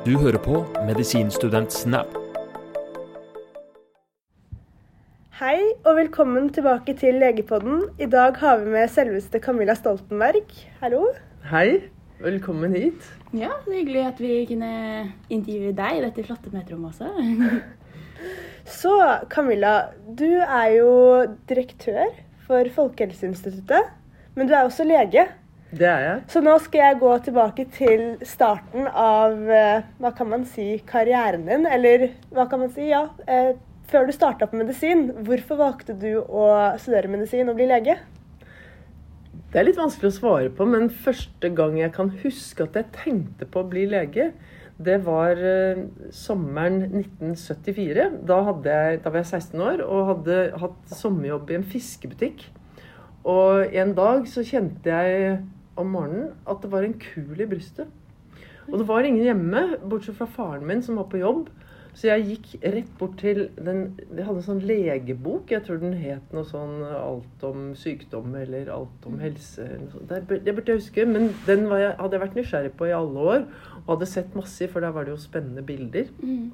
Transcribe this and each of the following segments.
Du hører på Medisinstudent Snap. Hei og velkommen tilbake til Legepodden. I dag har vi med selveste Camilla Stoltenberg. Hallo. Hei, velkommen hit. Ja, så hyggelig at vi kunne intervjue deg i dette flotte møterommet også. Så Camilla, du er jo direktør for Folkehelseinstituttet, men du er også lege. Det er jeg. Så nå skal jeg gå tilbake til starten av eh, hva kan man si, karrieren din, eller hva kan man si, ja, eh, før du starta på medisin. Hvorfor valgte du å studere medisin og bli lege? Det er litt vanskelig å svare på, men første gang jeg kan huske at jeg tenkte på å bli lege, det var eh, sommeren 1974. Da, jeg, da var jeg 16 år og hadde hatt sommerjobb i en fiskebutikk. Og en dag så kjente jeg om morgenen at det var en kul i brystet. Og det var ingen hjemme, bortsett fra faren min som var på jobb. Så jeg gikk rett bort til den Vi hadde en sånn legebok. Jeg tror den het noe sånn Alt om sykdom eller Alt om helse. Det, det burde jeg huske, men den var jeg, hadde jeg vært nysgjerrig på i alle år. Og hadde sett masse for der var det jo spennende bilder. Mm.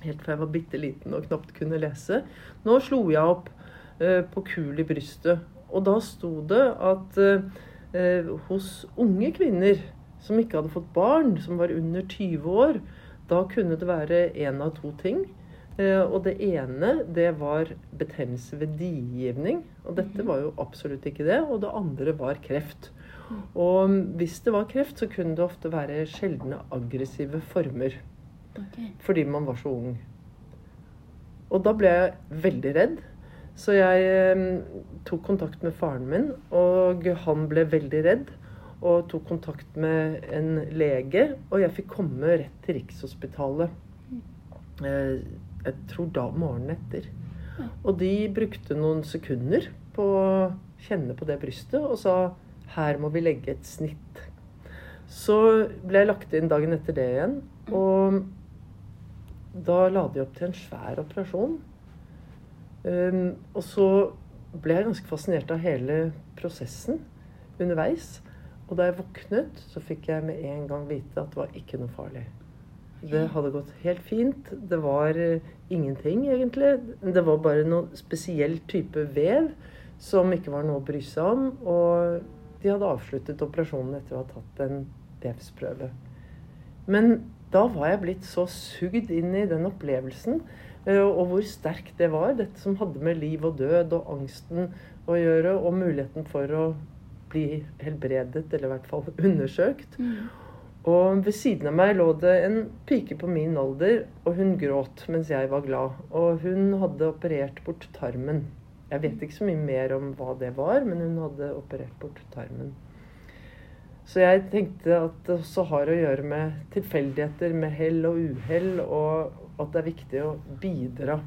Helt fra jeg var bitte liten og knapt kunne lese. Nå slo jeg opp uh, på kul i brystet, og da sto det at eh, eh, hos unge kvinner som ikke hadde fått barn, som var under 20 år, da kunne det være én av to ting. Eh, og det ene, det var betennelse ved digivning. Og dette var jo absolutt ikke det. Og det andre var kreft. Og hvis det var kreft, så kunne det ofte være sjeldne aggressive former Okay. fordi man var så ung. Og da ble jeg veldig redd. Så jeg eh, tok kontakt med faren min, og han ble veldig redd. Og tok kontakt med en lege, og jeg fikk komme rett til Rikshospitalet. Eh, jeg tror da morgenen etter. Og de brukte noen sekunder på å kjenne på det brystet og sa her må vi legge et snitt. Så ble jeg lagt inn dagen etter det igjen. Og da la de opp til en svær operasjon. Um, og så ble jeg ganske fascinert av hele prosessen underveis. Og da jeg våknet, så fikk jeg med en gang vite at det var ikke noe farlig. Det hadde gått helt fint. Det var eh, ingenting, egentlig. Det var bare noen spesiell type vev som ikke var noe å bry seg om. Og de hadde avsluttet operasjonen etter å ha tatt en vevsprøve. Men da var jeg blitt så sugd inn i den opplevelsen, og hvor sterkt det var. Dette som hadde med liv og død og angsten å gjøre, og muligheten for å bli helbredet, eller i hvert fall undersøkt. Mm. Og ved siden av meg lå det en pike på min alder, og hun gråt mens jeg var glad. Og hun hadde operert bort tarmen. Jeg vet ikke så mye mer om hva det var, men hun hadde operert bort tarmen. Så jeg tenkte at det også har å gjøre med tilfeldigheter, med hell og uhell, og at det er viktig å bidra.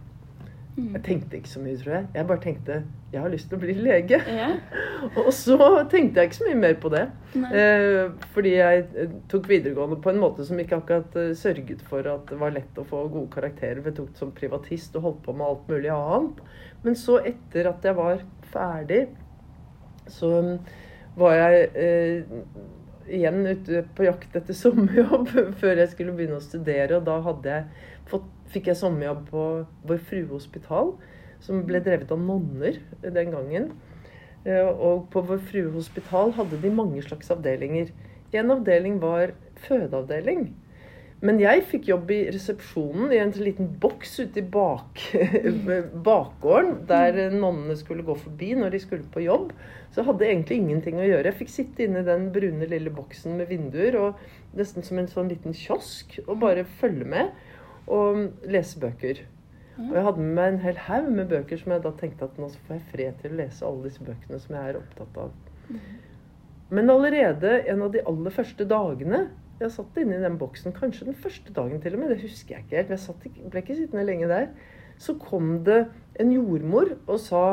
Mm. Jeg tenkte ikke så mye, tror jeg. Jeg bare tenkte jeg har lyst til å bli lege. Ja. Og så tenkte jeg ikke så mye mer på det. Eh, fordi jeg eh, tok videregående på en måte som ikke akkurat eh, sørget for at det var lett å få gode karakterer. Vi tok det som privatist og holdt på med alt mulig annet. Men så, etter at jeg var ferdig, så var jeg eh, igjen ute på jakt etter sommerjobb før jeg skulle begynne å studere. Og da jeg fått, fikk jeg sommerjobb på Vår Frue Hospital, som ble drevet av nonner den gangen. Eh, Og på Vår Frue Hospital hadde de mange slags avdelinger. En avdeling var fødeavdeling. Men jeg fikk jobb i resepsjonen i en liten boks ute i bak, bakgården, der nonnene skulle gå forbi når de skulle på jobb. Så jeg hadde egentlig ingenting å gjøre. Jeg fikk sitte inne i den brune lille boksen med vinduer, og nesten som en sånn liten kiosk, og bare følge med og lese bøker. Og jeg hadde med meg en hel haug med bøker som jeg da tenkte at nå får jeg fred til å lese alle disse bøkene som jeg er opptatt av. Men allerede en av de aller første dagene jeg satt inne i den boksen, kanskje den første dagen til og med, det husker jeg ikke helt, jeg satt, ble ikke sittende lenge der, så kom det en jordmor og sa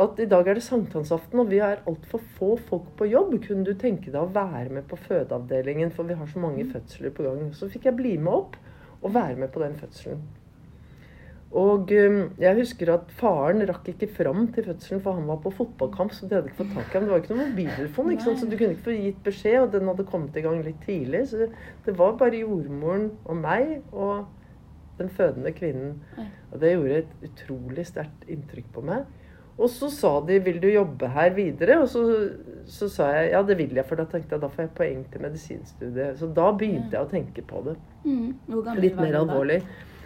at i dag er det sankthansaften, og vi er altfor få folk på jobb. Kunne du tenke deg å være med på fødeavdelingen, for vi har så mange fødsler på gang. Så fikk jeg bli med opp og være med på den fødselen. Og um, jeg husker at faren rakk ikke fram til fødselen, for han var på fotballkamp. Så de hadde ikke fått tak i ham. Det var ikke noen mobiltelefon, ikke så du kunne ikke få gitt beskjed. Og den hadde kommet i gang litt tidlig. Så det var bare jordmoren og meg og den fødende kvinnen. Og det gjorde et utrolig sterkt inntrykk på meg. Og så sa de 'vil du jobbe her videre?' Og så, så sa jeg ja, det vil jeg, for da tenkte jeg da får jeg poeng til medisinstudiet. Så da begynte jeg å tenke på det. Mm. Litt mer alvorlig.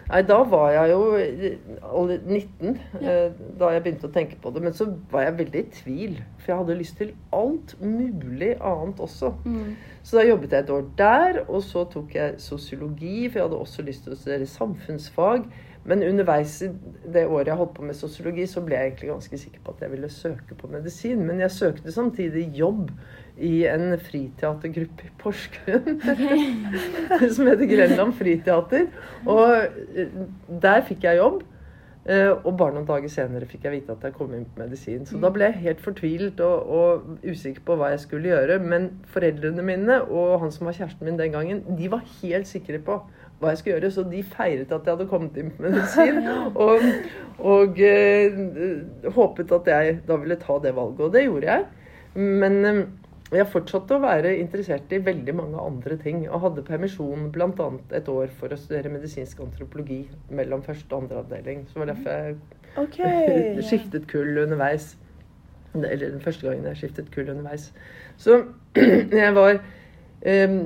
Nei, da var jeg jo eh, 19 ja. da jeg begynte å tenke på det. Men så var jeg veldig i tvil, for jeg hadde lyst til alt mulig annet også. Mm. Så da jobbet jeg et år der, og så tok jeg sosiologi, for jeg hadde også lyst til å studere samfunnsfag. Men underveis i det året jeg holdt på med sosiologi, så ble jeg egentlig ganske sikker på at jeg ville søke på medisin. Men jeg søkte samtidig jobb i en friteatergruppe i Porsgrunn som heter Grenland Friteater. Og eh, der fikk jeg jobb. Eh, Og bare noen dager senere fikk jeg vite at jeg kom inn på medisin. Så da ble jeg helt fortvilt og, og usikker på hva jeg skulle gjøre. Men foreldrene mine og han som var kjæresten min den gangen, de var helt sikre på hva jeg skulle gjøre. Så de feiret at jeg hadde kommet inn på medisin. Og, og eh, håpet at jeg da ville ta det valget. Og det gjorde jeg. Men eh, jeg fortsatte å være interessert i veldig mange andre ting. Og hadde permisjon bl.a. et år for å studere medisinsk antropologi mellom første og andre avdeling. Så det var derfor jeg okay. skiftet kull underveis. Eller den første gangen jeg skiftet kull underveis. Så jeg var um,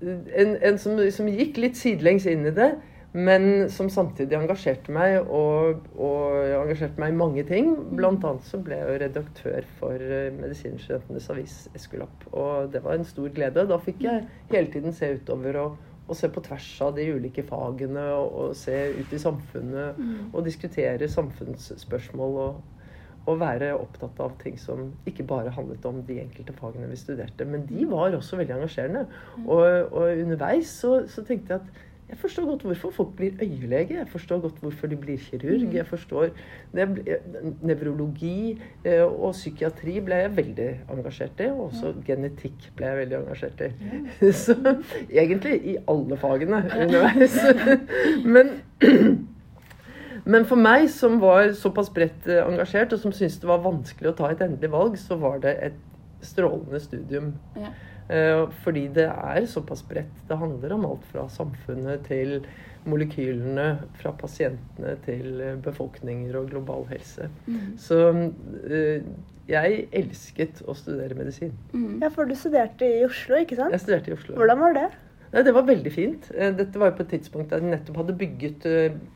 en, en som, som gikk litt sidelengs inn i det, men som samtidig engasjerte meg, og, og engasjerte meg i mange ting. Blant annet så ble jeg jo redaktør for eh, Medisinstudentenes avis Eskulap. Og det var en stor glede. Da fikk jeg hele tiden se utover og, og se på tvers av de ulike fagene, og, og se ut i samfunnet og diskutere samfunnsspørsmål. og og være opptatt av ting som ikke bare handlet om de enkelte fagene vi studerte. Men de var også veldig engasjerende. Og, og underveis så, så tenkte jeg at jeg forstår godt hvorfor folk blir øyelege. Jeg forstår godt hvorfor de blir kirurg. Jeg forstår Nevrologi eh, og psykiatri ble jeg veldig engasjert i. Og også genetikk ble jeg veldig engasjert i. Så egentlig i alle fagene underveis. Men men for meg som var såpass bredt eh, engasjert, og som syntes det var vanskelig å ta et endelig valg, så var det et strålende studium. Ja. Eh, Fordi det er såpass bredt. Det handler om alt fra samfunnet til molekylene, fra pasientene til eh, befolkninger og global helse. Mm. Så eh, jeg elsket å studere medisin. Mm. Ja, for du studerte i Oslo, ikke sant? Jeg studerte i Oslo. Hvordan var det? Nei, Det var veldig fint. Dette var jo på et tidspunkt da de nettopp hadde bygget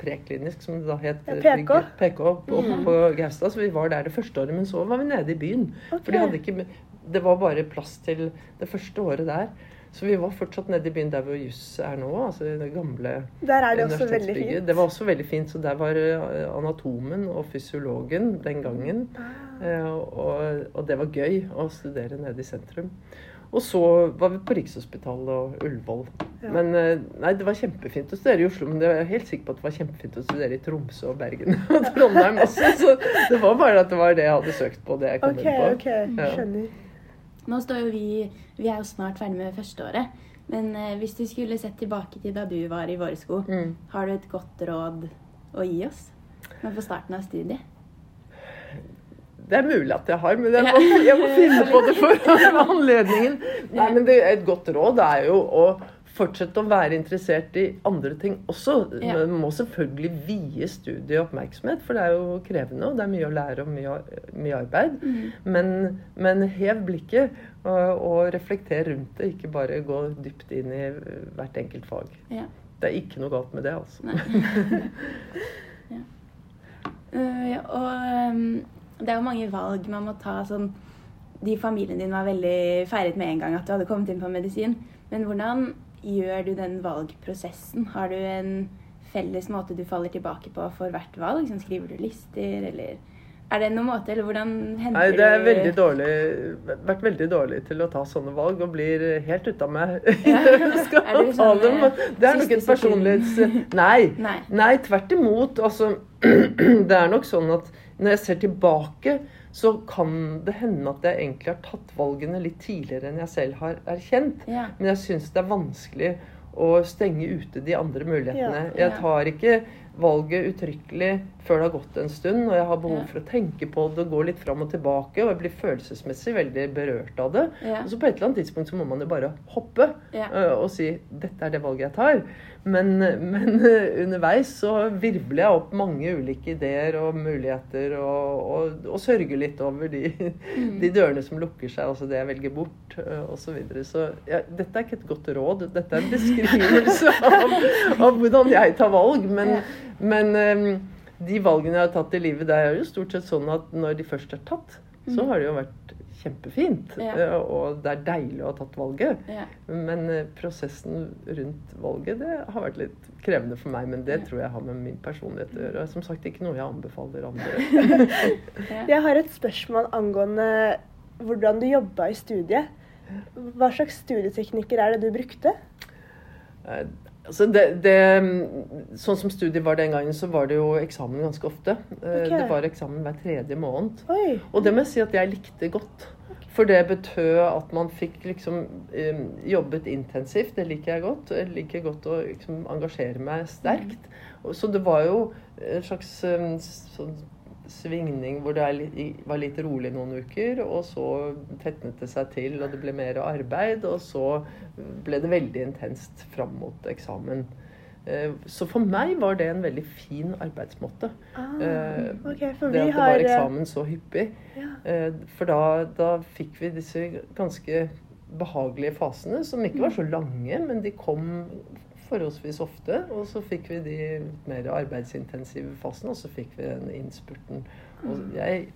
preklinisk, som det da het. Ja, PK. PK på, på Gaustad. Så vi var der det første året. Men så var vi nede i byen. For de hadde ikke, det var bare plass til det første året der. Så vi var fortsatt nede i byen der hvor juss er nå. altså det gamle Der er det også veldig fint. Det var også veldig fint. Så der var eh, anatomen og fysiologen den gangen. Ah. Eh, Og, og det var gøy å studere nede i sentrum. Og så var vi på Rikshospitalet og Ullevål. Ja. Men eh, nei, det var kjempefint å studere i Oslo. Men det var jeg helt sikker på at det var kjempefint å studere i Tromsø og Bergen og Trondheim også. Så det var bare at det var det jeg hadde søkt på. det jeg kom okay, inn på. ok. Ja. Nå står jo vi Vi er jo snart ferdig med førsteåret. Men eh, hvis du skulle sett tilbake til da du var i våre sko, Mm. har du et godt råd å gi oss? Nå på starten av studiet. Det er mulig at jeg har, men jeg må, jeg må finne på det for anledningen. Nei, men det, Et godt råd er jo å fortsette å være interessert i andre ting også. Ja. Man må selvfølgelig vie studiet oppmerksomhet, for det er jo krevende, og det er mye å lære og mye, mye arbeid. Men, men hev blikket og, og reflekter rundt det, ikke bare gå dypt inn i hvert enkelt fag. Ja. Det er ikke noe galt med det, altså. Ja. Uh, ja, og um, det er jo mange valg man må ta. Sånn, de familien din var veldig feiret med en gang at du hadde kommet inn på medisin. Men hvordan gjør du den valgprosessen? Har du en felles måte du faller tilbake på for hvert valg? Sånn, skriver du lister, eller er det noen måte, eller hvordan henter Nei, det er veldig dårlig, vært veldig dårlig til å ta sånne valg og blir helt ute av meg. Ja. Er du sånn, eh, Det er nok et personlighets... Nei. Nei. Nei, tvert imot. Altså, det er nok sånn at når jeg ser tilbake, så kan det hende at jeg egentlig har tatt valgene litt tidligere enn jeg selv har erkjent. Ja. Men jeg syns det er vanskelig å stenge ute de andre mulighetene. Ja. Jeg tar ikke valget uttrykkelig før det har gått en stund, og jeg har behov Ja. for å tenke på det gå litt fram og tilbake, og jeg blir følelsesmessig veldig berørt av det. Ja. Og så på et eller annet tidspunkt så må man jo bare hoppe Ja. øh, og si 'dette er det valget jeg tar'. Men, men øh, underveis så virvler jeg opp mange ulike ideer og muligheter, og, og, og sørger litt over de, Mm. de dørene som lukker seg, altså det jeg velger bort, øh, osv. Så, videre. så dette er ikke et godt råd. Dette er en beskrivelse av, av hvordan jeg tar valg. Men. Men øhm, de valgene jeg har tatt i livet, det er jo stort sett sånn at når de først er tatt, så Mm. har det jo vært kjempefint. Ja. øh, Og det er deilig å ha tatt valget. Ja. Men eh, prosessen rundt valget det har vært litt krevende for meg. Men det tror jeg har med min personlighet å gjøre. Som sagt ikke noe jeg anbefaler andre. Jeg har et spørsmål angående hvordan du jobba i studiet. Hva slags studieteknikker er det du brukte? Eh, Altså det, det, sånn som studiet var den gangen, så var det jo eksamen ganske ofte. Okay. Det var eksamen hver tredje måned. Oi. Og det må jeg si at jeg likte godt. For det betød at man fikk liksom eh, jobbet intensivt. Det liker jeg godt. Jeg liker godt å liksom engasjere meg sterkt. Mm. Så det var jo en slags eh, sånn svingning hvor det litt, var litt rolig noen uker, og så tetnet det seg til, og det ble mer arbeid, og så ble det veldig intenst fram mot eksamen. Eh, Så for meg var det en veldig fin arbeidsmåte. Ah, okay, for det vi at det var eh, eksamen så hyppig. Ja. Eh, For da, da fikk vi disse ganske behagelige fasene, som ikke var så lange, men de kom forholdsvis ofte. Og så fikk vi de mer arbeidsintensive fasene, og så fikk vi den innspurten. Og jeg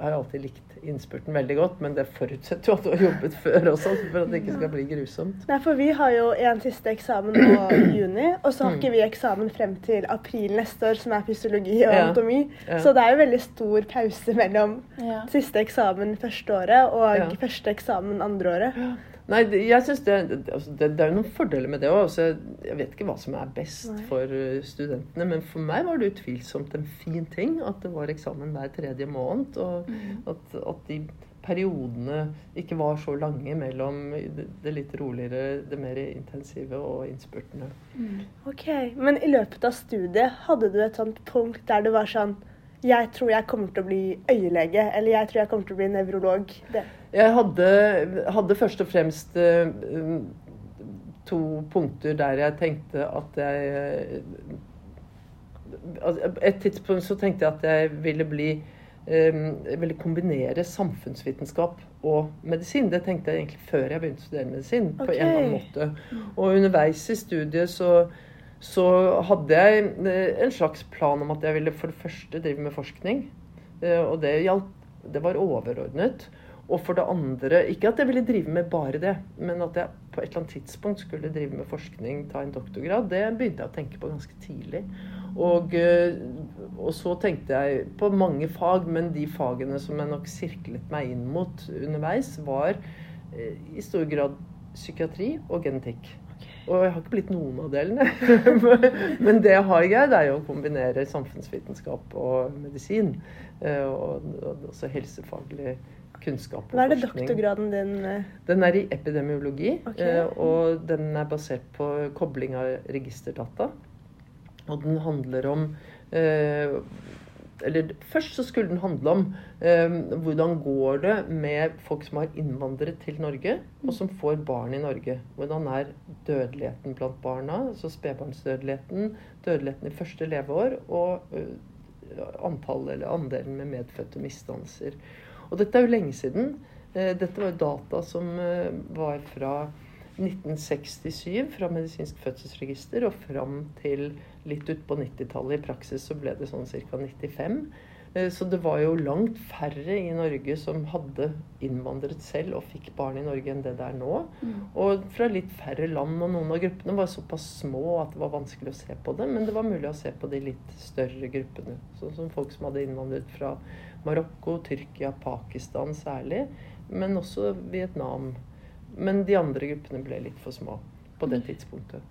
har alltid likt innspurten veldig godt, men det forutsetter jo at du har jobbet før også, for at det ikke skal bli grusomt. Nei, for vi har jo en siste eksamen nå i juni, og så har Mm. ikke vi eksamen frem til april neste år, som er fysiologi og Ja. anatomi. Ja. Så det er jo veldig stor pause mellom Ja. siste eksamen første året og Ja. første eksamen andre året. Nei, jeg synes det, det, altså det, det er jo noen fordeler med det òg. Altså, jeg vet ikke hva som er best Nei. for uh, studentene, men for meg var det utvilsomt en fin ting at det var eksamen hver tredje måned. Og at, at de periodene ikke var så lange mellom det, det litt roligere, det mer intensive og innspurtene. Ok, Men i løpet av studiet, hadde du et sånt punkt der du var sånn Jeg tror jeg kommer til å bli øyelege, eller jeg tror jeg kommer til å bli nevrolog. Det. Jeg hadde, hadde først og fremst eh, to punkter der jeg tenkte at jeg altså, Et tidspunkt så tenkte jeg at jeg ville bli um, jeg ville kombinere samfunnsvitenskap og medisin. Det tenkte jeg egentlig før jeg begynte å studere medisin. på en eller annen måte. Og underveis i studiet så, så hadde jeg eh, en slags plan om at jeg ville for det første drive med forskning. Eh, Og det hjalp, Det var overordnet. Og for det andre Ikke at jeg ville drive med bare det, men at jeg på et eller annet tidspunkt skulle drive med forskning, ta en doktorgrad, det begynte jeg å tenke på ganske tidlig. Og, eh, og så tenkte jeg på mange fag, men de fagene som jeg nok sirklet meg inn mot underveis, var i stor grad psykiatri og genetikk. Og jeg har ikke blitt noen av delene. Men det jeg har jeg, det er jo å kombinere samfunnsvitenskap og medisin. eh, Og og også helsefaglig kunnskap og forskning. Hva er det forskning. doktorgraden din eh, Den er i epidemiologi, Ok. eh, og den er basert på kobling av registerdata. Og den handler om eh, Eller først så skulle den handle om eh, hvordan går det med folk som har innvandret til Norge, og som får barn i Norge. Hvordan er dødeligheten blant barna, altså spedbarnsdødeligheten, dødeligheten i første leveår, og eh, antallet eller andelen med medfødte misdannelser. Og dette er jo lenge siden. Eh, Dette var jo data som eh, var fra 1967 fra Medisinsk fødselsregister og fram til litt utpå 90-tallet. I praksis så ble det sånn ca. 95. Eh, Så det var jo langt færre i Norge som hadde innvandret selv og fikk barn i Norge enn det det er nå. Og fra litt færre land, og noen av gruppene var såpass små at det var vanskelig å se på dem, men det var mulig å se på de litt større gruppene. Sånn som folk som hadde innvandret fra Marokko, Tyrkia, Pakistan særlig, men også Vietnam. Men de andre gruppene ble litt for små på det tidspunktet.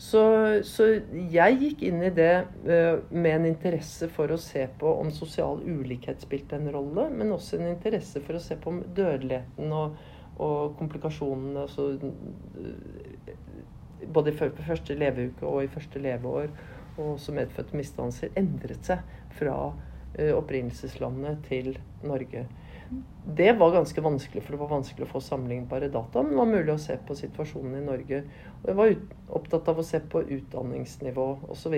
Så, så jeg gikk inn i det eh, med en interesse for å se på om sosial ulikhet spilte en rolle, men også en interesse for å se på om dødeligheten og, og komplikasjonene altså, eh, Både i første leveuke og i første leveår. og også medfødte misdannelser endret seg fra eh, opprinnelseslandet til Norge. Det var ganske vanskelig, for det var vanskelig å få sammenlignbare data. Men det var mulig å se på situasjonen i Norge. Og jeg var opptatt av å se på utdanningsnivå osv.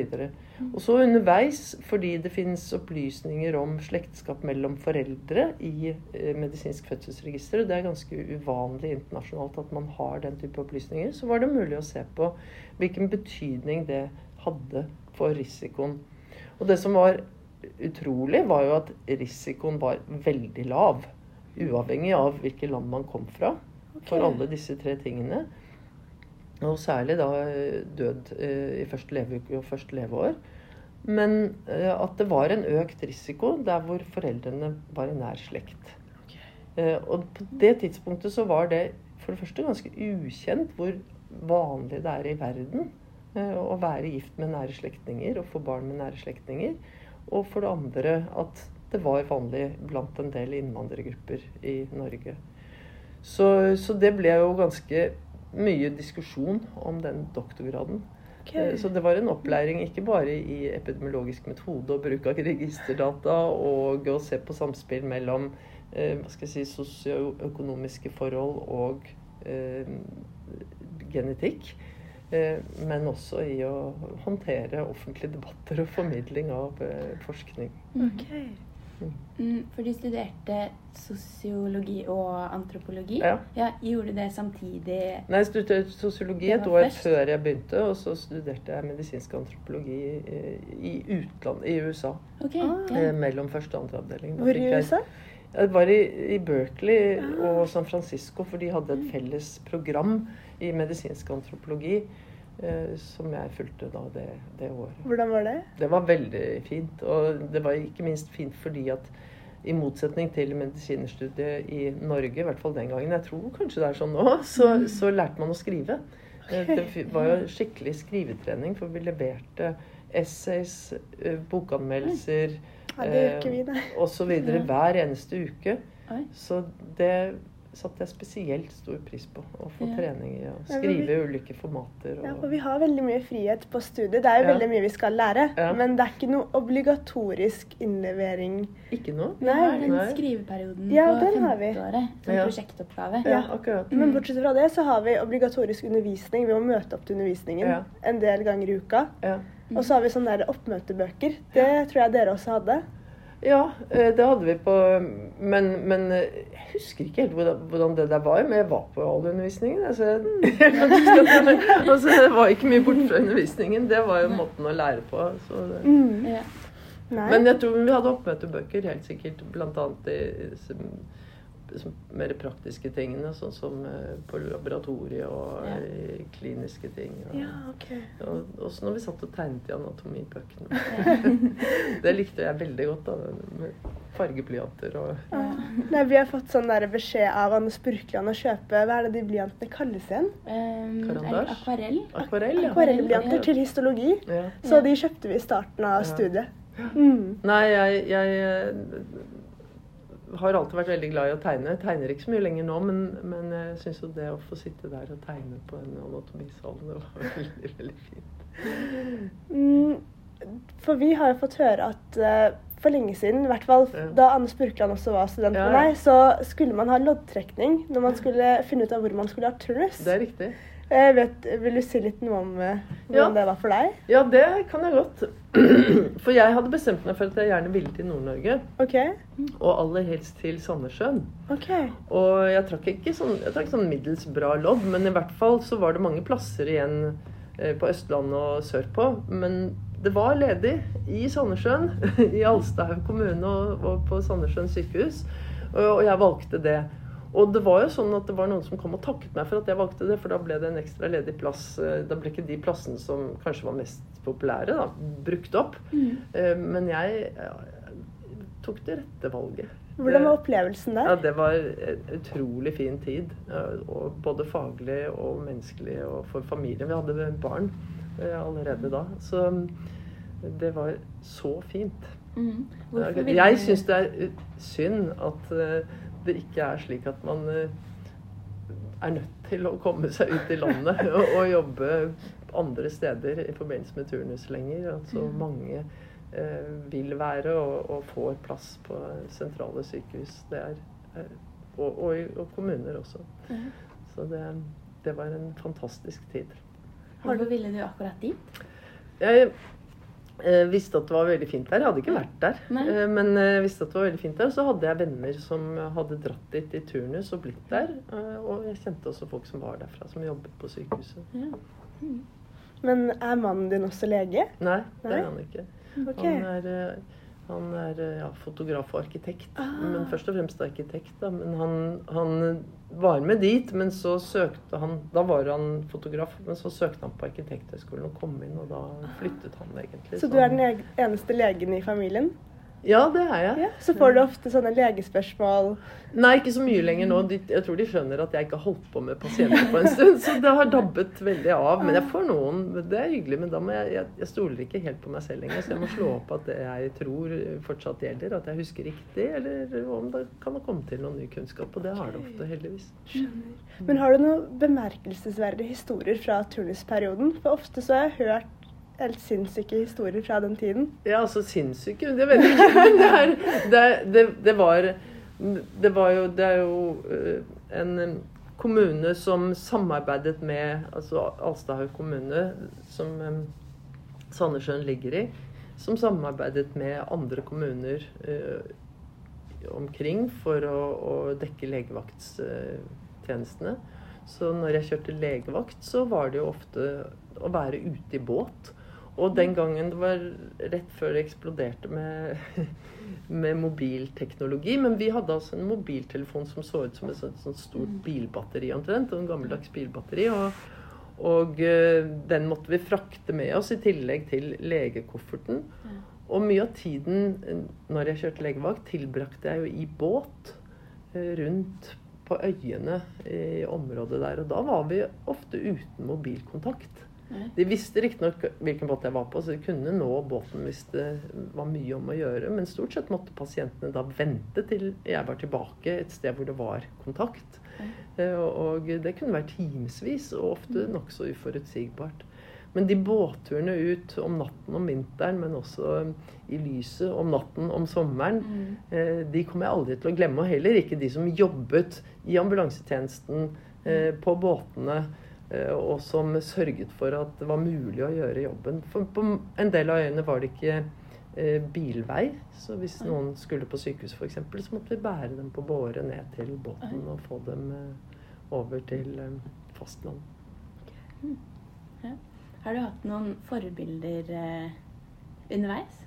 Og så underveis, fordi det finnes opplysninger om slektskap mellom foreldre i eh, medisinsk fødselsregister, og det er ganske uvanlig internasjonalt at man har den type opplysninger, så var det mulig å se på hvilken betydning det hadde for risikoen. Og det som var utrolig, var jo at risikoen var veldig lav. Uavhengig av hvilket land man kom fra. For alle disse tre tingene. Og særlig da eh, død eh, i første leveuke og første leveår. Men eh, at det var en økt risiko der hvor foreldrene var i nær slekt. Og på det tidspunktet så var det for det første ganske ukjent hvor vanlig det er i verden å være gift med nære slektninger og få barn med nære slektninger. Og for det andre at det var vanlig blant en del innvandrergrupper i Norge. Så, så det ble jo ganske mye diskusjon om den doktorgraden. Okay. Så det var en opplæring ikke bare i epidemiologisk metode og bruk av registerdata og å se på samspill mellom eh, hva skal jeg si, sosioøkonomiske forhold og eh, genetikk. Eh, men også i å håndtere offentlige debatter og formidling av eh, forskning. Okay. Mm, for du studerte sosiologi og antropologi. Ja. ja gjorde du det samtidig? Nei, jeg studerte sosiologi et år før jeg begynte, og så studerte jeg medisinsk antropologi i utlandet, i USA. Okay. Ah. Mellom første og andre avdeling. Hvor i USA? Jeg var i, i Berkeley og San Francisco, for de hadde et felles program i medisinsk antropologi eh, som jeg fulgte da det, det, året. Hvordan var det? Det var veldig fint. Og det var ikke minst fint fordi at i motsetning til medisinstudiet i Norge, i hvert fall den gangen, jeg tror kanskje det er sånn nå, så, så lærte man å skrive. Eh, Det var jo skikkelig skrivetrening, for vi leverte essays, eh, bokanmeldelser Ja, osv. hver eneste uke. Så det satte jeg spesielt stor pris på. Å få Ja. trening i å Ja, skrive vi- ulike formater. Og, Ja, for vi har veldig mye frihet på studiet. Det er jo Ja. veldig mye vi skal lære. Ja. Men det er ikke noe obligatorisk innlevering. Ikke noe? Vi har den Nei. skriveperioden Ja, på den har vi. femteåret som Ja. prosjektoppgave. Ja, akkurat. Men bortsett fra det så har vi obligatorisk undervisning. Vi må møte opp til undervisningen Ja. en del ganger i uka. Ja. Og så har vi sånne der oppmøtebøker. Det tror jeg dere også hadde. Ja, eh, det hadde vi på Men, men eh, jeg husker ikke helt hvordan, hvordan det der var. Men jeg var på all undervisningen. Altså, jeg jeg- altså, det var ikke mye borte fra undervisningen. Det var jo måten å lære på. Så det. Mm. Ja. Men jeg tror vi hadde oppmøtebøker, helt sikkert. Blant annet i mer praktiske tingene, sånn som eh, på laboratoriet og Ja. kliniske ting. Og, Ja, okay. og også når vi satt og tegnet i anatomibøkene. det likte jeg veldig godt. da, Med fargeblyanter og ja. Nei, vi har fått sånn der beskjed av Anne Spurkland å kjøpe Hva er det de blyantene kalles igjen? Um, Karandasj? akvarell. akvarell. Ja. Akvarellblyanter Ja. til histologi. Ja. Så de kjøpte vi i starten av Ja. studiet. Mm. Nei, jeg, jeg eh, har alltid vært veldig glad i å tegne. Jeg tegner ikke så mye lenger nå, men, men jeg syns jo det å få sitte der og tegne på en anatomisal, det var veldig, veldig fint. Mm, For vi har jo fått høre at uh, for lenge siden, i hvert fall Ja. da Anne Spurkland også var student Ja, med ja. meg, så skulle man ha loddtrekning når man skulle finne ut av hvor man skulle ha turnus. Det er riktig. Jeg vet, vil du si litt noe om hvordan Ja. det var for deg? Ja, det kan jeg godt. For jeg hadde bestemt meg for at jeg gjerne ville til Nord-Norge. OK. Og aller helst til Sandnessjøen. ok. Og jeg trakk ikke sånn, jeg trakk sånn middels bra lodd, men i hvert fall så var det mange plasser igjen eh, på Østlandet og sørpå. Men det var ledig i Sandnessjøen, i Alstahaug kommune og, og på Sandnessjøen sykehus. Og, og jeg valgte det. Og det var jo sånn at det var noen som kom og takket meg for at jeg valgte det, for da ble det en ekstra ledig plass. Eh, Da ble ikke de plassene som kanskje var mest populære, da, brukt opp. Mm. Eh, Men jeg ja, tok det rette valget. Hvordan var opplevelsen der? ja, det var en utrolig fin tid. Og både faglig og menneskelig og for familien. Vi hadde barn eh, allerede da. Så mm, det var så fint. Mm. Jeg syns det er eh, synd at eh, det ikke er slik at man eh, er nødt til å komme seg ut i landet og, og jobbe andre steder i forbindelse med turnus lenger. At så Mm. mange eh, vil være og, og får plass på sentrale sykehus. Det er, eh, og, og, og kommuner også. Ja. Så det, det var en fantastisk tid. Hvorfor ville du akkurat dit? Jeg eh, visste at det var veldig fint der. Jeg hadde ikke vært der. Eh, men jeg visste at det var veldig fint der. Så hadde jeg venner som hadde dratt dit i turnus og blitt der. Eh, og jeg kjente også folk som var derfra, som jobbet på sykehuset. Ja. Men er mannen din også lege? Nei, det er han ikke. Okay. Han er, eh, han er eh, ja, fotograf og arkitekt. Ah. Men først og fremst arkitekt. Da. Men han, han var med dit, men så søkte han Da var han fotograf, men så søkte han på Arkitekthøgskolen og kom inn, og da flyttet han egentlig. Så du er den eneste legen i familien? Ja, det er jeg. Ja. Så får du ofte sånne legespørsmål. Nei, ikke så mye lenger nå. De, jeg tror de skjønner at jeg ikke har holdt på med pasienter på en stund. Så det har dabbet veldig av. Men jeg får noen. Det er hyggelig, men da må jeg, jeg, jeg stoler ikke helt på meg selv lenger. Så jeg må slå opp at det jeg tror fortsatt gjelder. At jeg husker riktig. Eller om det kan ha kommet til noen ny kunnskap. Og det har det ofte, heldigvis. Men har du noen bemerkelsesverdige historier fra turnusperioden? For ofte så har jeg hørt helt sinnssyke historier fra den tiden. Ja, altså sinnssyke Det vet jeg ikke. Men det, er, det, det, det var Det var jo Det er jo eh, en eh, kommune som samarbeidet med Altså Alstahaug kommune, som eh, Sandnessjøen ligger i, som samarbeidet med andre kommuner omkring for å, å dekke legevaktstjenestene. Så når jeg kjørte legevakt, så var det jo ofte å være ute i båt. Og den gangen det var rett før det eksploderte med, med mobilteknologi. Men vi hadde altså en mobiltelefon som så ut som et sånt, sånt stort bilbatteri omtrent. En gammeldags bilbatteri. Og, og eh, den måtte vi frakte med oss i tillegg til legekofferten. Og mye av tiden eh, når jeg kjørte legevakt, tilbrakte jeg jo i båt eh, rundt på øyene i området der. Og da var vi ofte uten mobilkontakt. De visste riktignok hvilken båt jeg var på, så de kunne nå båten hvis det var mye om å gjøre. Men stort sett måtte pasientene da vente til jeg var tilbake et sted hvor det var kontakt. Eh, Og det kunne være timevis, og ofte nokså uforutsigbart. Men de båtturene ut om natten om vinteren, men også i lyset om natten om sommeren, mm. de kommer jeg aldri til å glemme. Og heller ikke de som jobbet i ambulansetjenesten eh, på båtene, eh, og som sørget for at det var mulig å gjøre jobben. For på en del av øyene var det ikke eh, bilvei, så hvis noen skulle på sykehus f.eks., så måtte vi bære dem på båre ned til båten og få dem eh, over til eh, fastland. Har du hatt noen forbilder eh, underveis?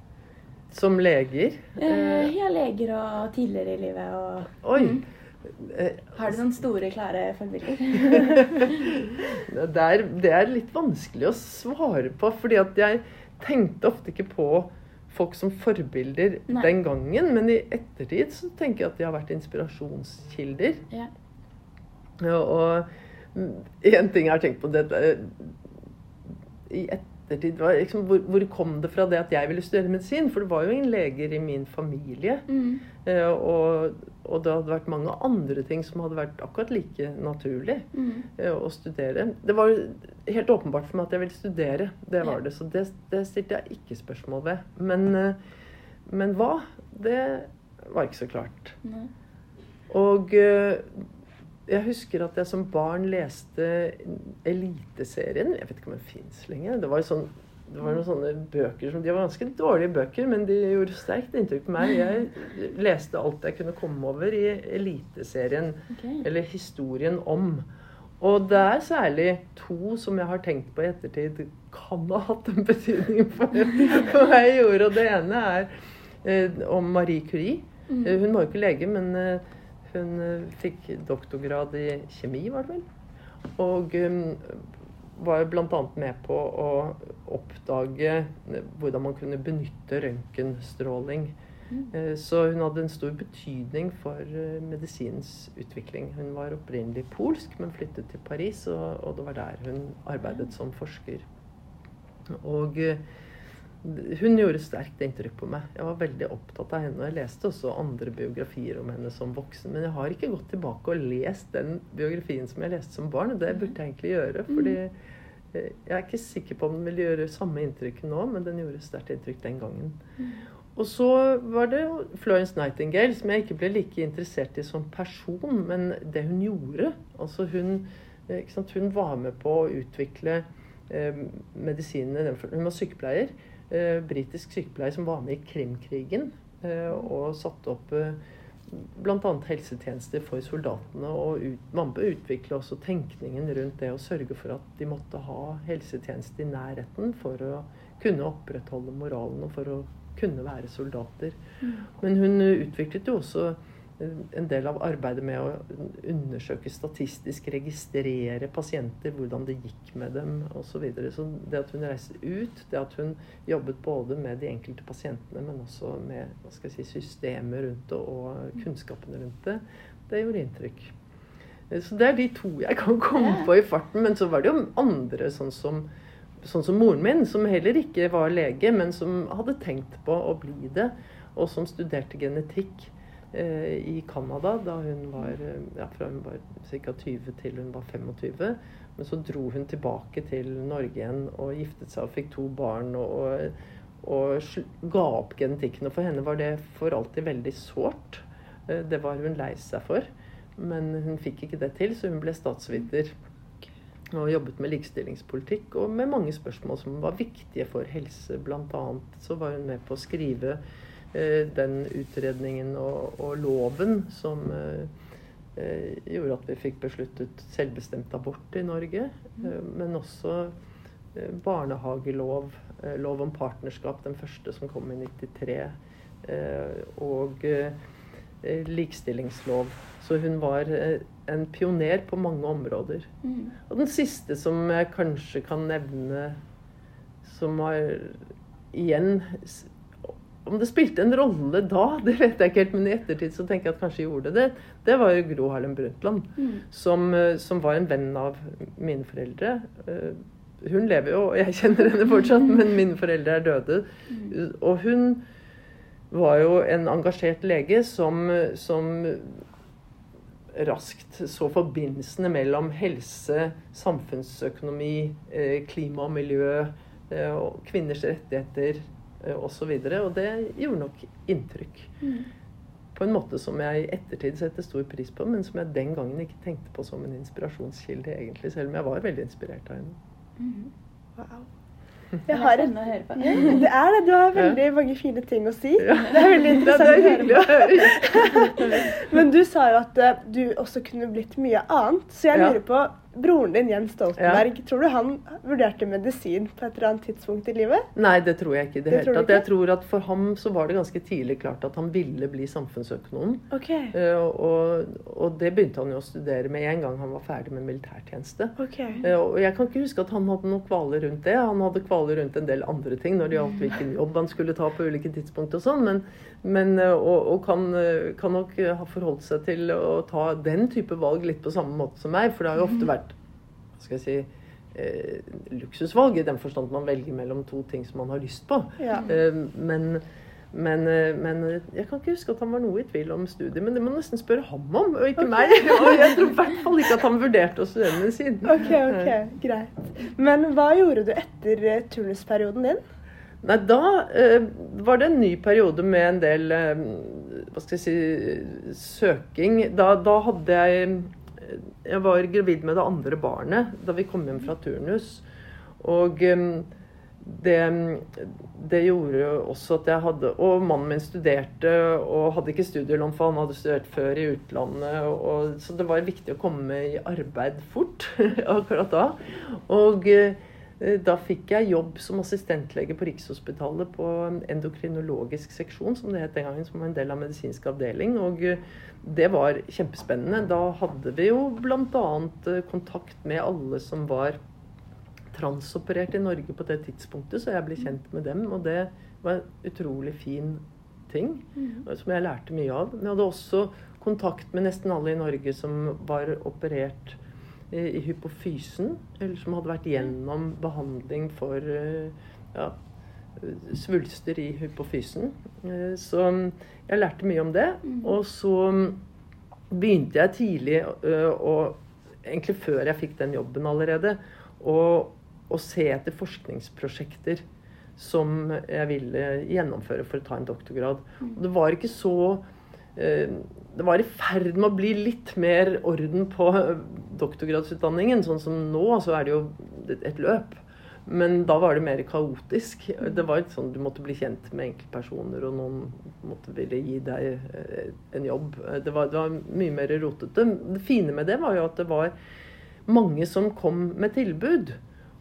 Som leger Eh, ja, leger og tidligere i livet og Oi! Mm. Har du noen store, klare forbilder? Det det er litt vanskelig å svare på, fordi at jeg tenkte ofte ikke på folk som forbilder Nei. den gangen, men i ettertid så tenker jeg at de har vært inspirasjonskilder. ja. Og én ting jeg har tenkt på det, det I ettertid var liksom, hvor, hvor kom det fra det at jeg ville studere medisin? For det var jo ingen leger i min familie. Mm. Eh, Og, og det hadde vært mange andre ting som hadde vært akkurat like naturlig Mm. eh, å studere. Det var helt åpenbart for meg at jeg ville studere. Det var Ja. det. Så det, det stilte jeg ikke spørsmål ved. Men, eh, men hva? Det var ikke så klart. Nei. Og eh, jeg husker at jeg som barn leste Eliteserien. Jeg vet ikke om den fins lenger. Det var, sånn, det var noen sånne bøker som De var ganske dårlige bøker, men de gjorde sterkt inntrykk på meg. Jeg leste alt jeg kunne komme over i Eliteserien, okay. eller historien om. Og det er særlig to som jeg har tenkt på i ettertid kan ha hatt en betydning for, for hva jeg gjorde. Og det ene er eh, om Marie Curie. Mm. Hun var jo ikke lege, men eh, hun eh, fikk doktorgrad i kjemi, var det vel. Og um, var bl.a. med på å oppdage eh, hvordan man kunne benytte røntgenstråling. Mm. Så hun hadde en stor betydning for eh, medisinens utvikling. Hun var opprinnelig polsk, men flyttet til Paris, og, og det var der hun arbeidet som forsker. Og eh, hun gjorde sterkt inntrykk på meg. Jeg var veldig opptatt av henne. og Jeg leste også andre biografier om henne som voksen, men jeg har ikke gått tilbake og lest den biografien som jeg leste som barn. og Det burde jeg egentlig gjøre, fordi eh, Jeg er ikke sikker på om den vil gjøre samme inntrykk nå, men den gjorde sterkt inntrykk den gangen. Og så var det Florence Nightingale, som jeg ikke ble like interessert i som person, men det hun gjorde. Altså hun, hun var med på å utvikle eh, medisinene. Hun var sykepleier. Eh, britisk sykepleier som var med i Krimkrigen. Eh, og satte opp eh, bl.a. helsetjenester for soldatene. Og ut, man bør utvikle også tenkningen rundt det å sørge for at de måtte ha helsetjeneste i nærheten for å kunne opprettholde moralen og for å kunne være soldater. Men hun utviklet jo også en del av arbeidet med å undersøke statistisk, registrere pasienter, hvordan det gikk med dem osv. Så, videre. så det at hun reiste ut, det at hun jobbet både med de enkelte pasientene, men også med hva skal jeg si, systemet rundt det og kunnskapene rundt det, det gjorde inntrykk. Eh, Så det er de to jeg kan komme på i farten. Men så var det jo andre, sånn som, sånn som moren min, som heller ikke var lege, men som hadde tenkt på å bli det, og som studerte genetikk i Canada da hun var eh, ja, fra hun var ca. 20 til hun var 25. Men så dro hun tilbake til Norge igjen og giftet seg og fikk to barn. og, og og ga opp genetikken. Og for henne var det for alltid veldig sårt. Eh, Det var hun lei seg for. Men hun fikk ikke det til, så hun ble statsviter. Og jobbet med likestillingspolitikk og med mange spørsmål som var viktige for helse. Blant annet så var hun med på å skrive eh, den utredningen og, og loven som eh, eh, gjorde at vi fikk besluttet selvbestemt abort i Norge. Eh, men også eh, barnehagelov, eh, lov om partnerskap, den første som kom i 93. eh, Og eh, eh, likestillingslov. Så hun var eh, en pioner på mange områder. Mm. Og den siste som jeg kanskje kan nevne, som har igjen Om det spilte en rolle da, det vet jeg ikke helt, men i ettertid så tenker jeg at kanskje gjorde det. Det var jo Gro Harlem Brundtland, Mm. som, eh, som var en venn av mine foreldre. Eh, Hun lever jo, og jeg kjenner henne fortsatt, men mine foreldre er døde. Og hun var jo en engasjert lege som, som raskt så forbindelsene mellom helse, samfunnsøkonomi, eh, klima og miljø, kvinners rettigheter osv. Og, så og det gjorde nok inntrykk. Mm. På en måte som jeg i ettertid setter stor pris på, men som jeg den gangen ikke tenkte på som en inspirasjonskilde, egentlig, selv om jeg var veldig inspirert av henne. Mm. Wow. Jeg har en å høre på. det er det. Du har veldig mange fine ting å si. Ja. Det er veldig interessant er å høre på. Men du sa jo at eh, du også kunne blitt mye annet. Så jeg lurer på Broren din, Jens Stoltenberg, tror du han vurderte medisin på et eller annet tidspunkt i livet? Nei, det tror jeg ikke i det Det hele tatt. Jeg tror at for ham så var det ganske tidlig klart at han ville bli samfunnsøkonom. OK. Uh, Og, og det begynte han jo å studere med en gang han var ferdig med militærtjeneste. ok. Uh, Og jeg kan ikke huske at han hadde noen kvaler rundt det. Han hadde kvaler rundt en del andre ting når det gjaldt hvilken jobb han skulle ta på ulike tidspunkt og sånn, men, men uh, og, og kan, kan nok ha forholdt seg til å ta den type valg litt på samme måte som meg, for det har jo ofte vært hva skal jeg si, eh, luksusvalg i den forstand man velger mellom to ting som man har lyst på. Ja. Eh, men, men, eh, men jeg kan ikke huske at han var noe i tvil om studiet. Men det må nesten spørre ham om, og ikke meg. Og jeg tror i hvert fall ikke at han vurderte å studere medisin. OK, ok, greit. Men hva gjorde du etter eh, turnusperioden din? Nei, da eh, var det en ny periode med en del eh, Hva skal jeg si søking. Da, da hadde jeg eh, Jeg var gravid med det andre barnet da vi kom hjem fra turnus. Og eh, det, det gjorde også at jeg hadde Og mannen min studerte og hadde ikke studielån, for han hadde studert før i utlandet. Og, så det var viktig å komme i arbeid fort akkurat da. Og da fikk jeg jobb som assistentlege på Rikshospitalet på en endokrinologisk seksjon, som det het den gangen, som var en del av medisinsk avdeling. Og eh, det var kjempespennende. Da hadde vi jo bl.a. kontakt med alle som var transoperert i Norge på det tidspunktet, så jeg ble kjent med dem. Og det var en utrolig fin ting som jeg lærte mye av. Men jeg hadde også kontakt med nesten alle i Norge som var operert i, hypofysen, eller som hadde vært gjennom behandling for eh, ja, svulster i hypofysen. Eh, Så jeg lærte mye om det. Og så begynte jeg tidlig, eh, og egentlig før jeg fikk den jobben allerede, å å se etter forskningsprosjekter som jeg ville gjennomføre for å ta en doktorgrad. Og det var ikke så eh, Det var i ferd med å bli litt mer orden på doktorgradsutdanningen. Sånn som nå, så er det jo et løp. Men da var det mer kaotisk. Det var sånn Du måtte bli kjent med enkeltpersoner, og noen måtte ville gi deg eh, en jobb. Det var, det var mye mer rotete. Det fine med det var jo at det var mange som kom med tilbud.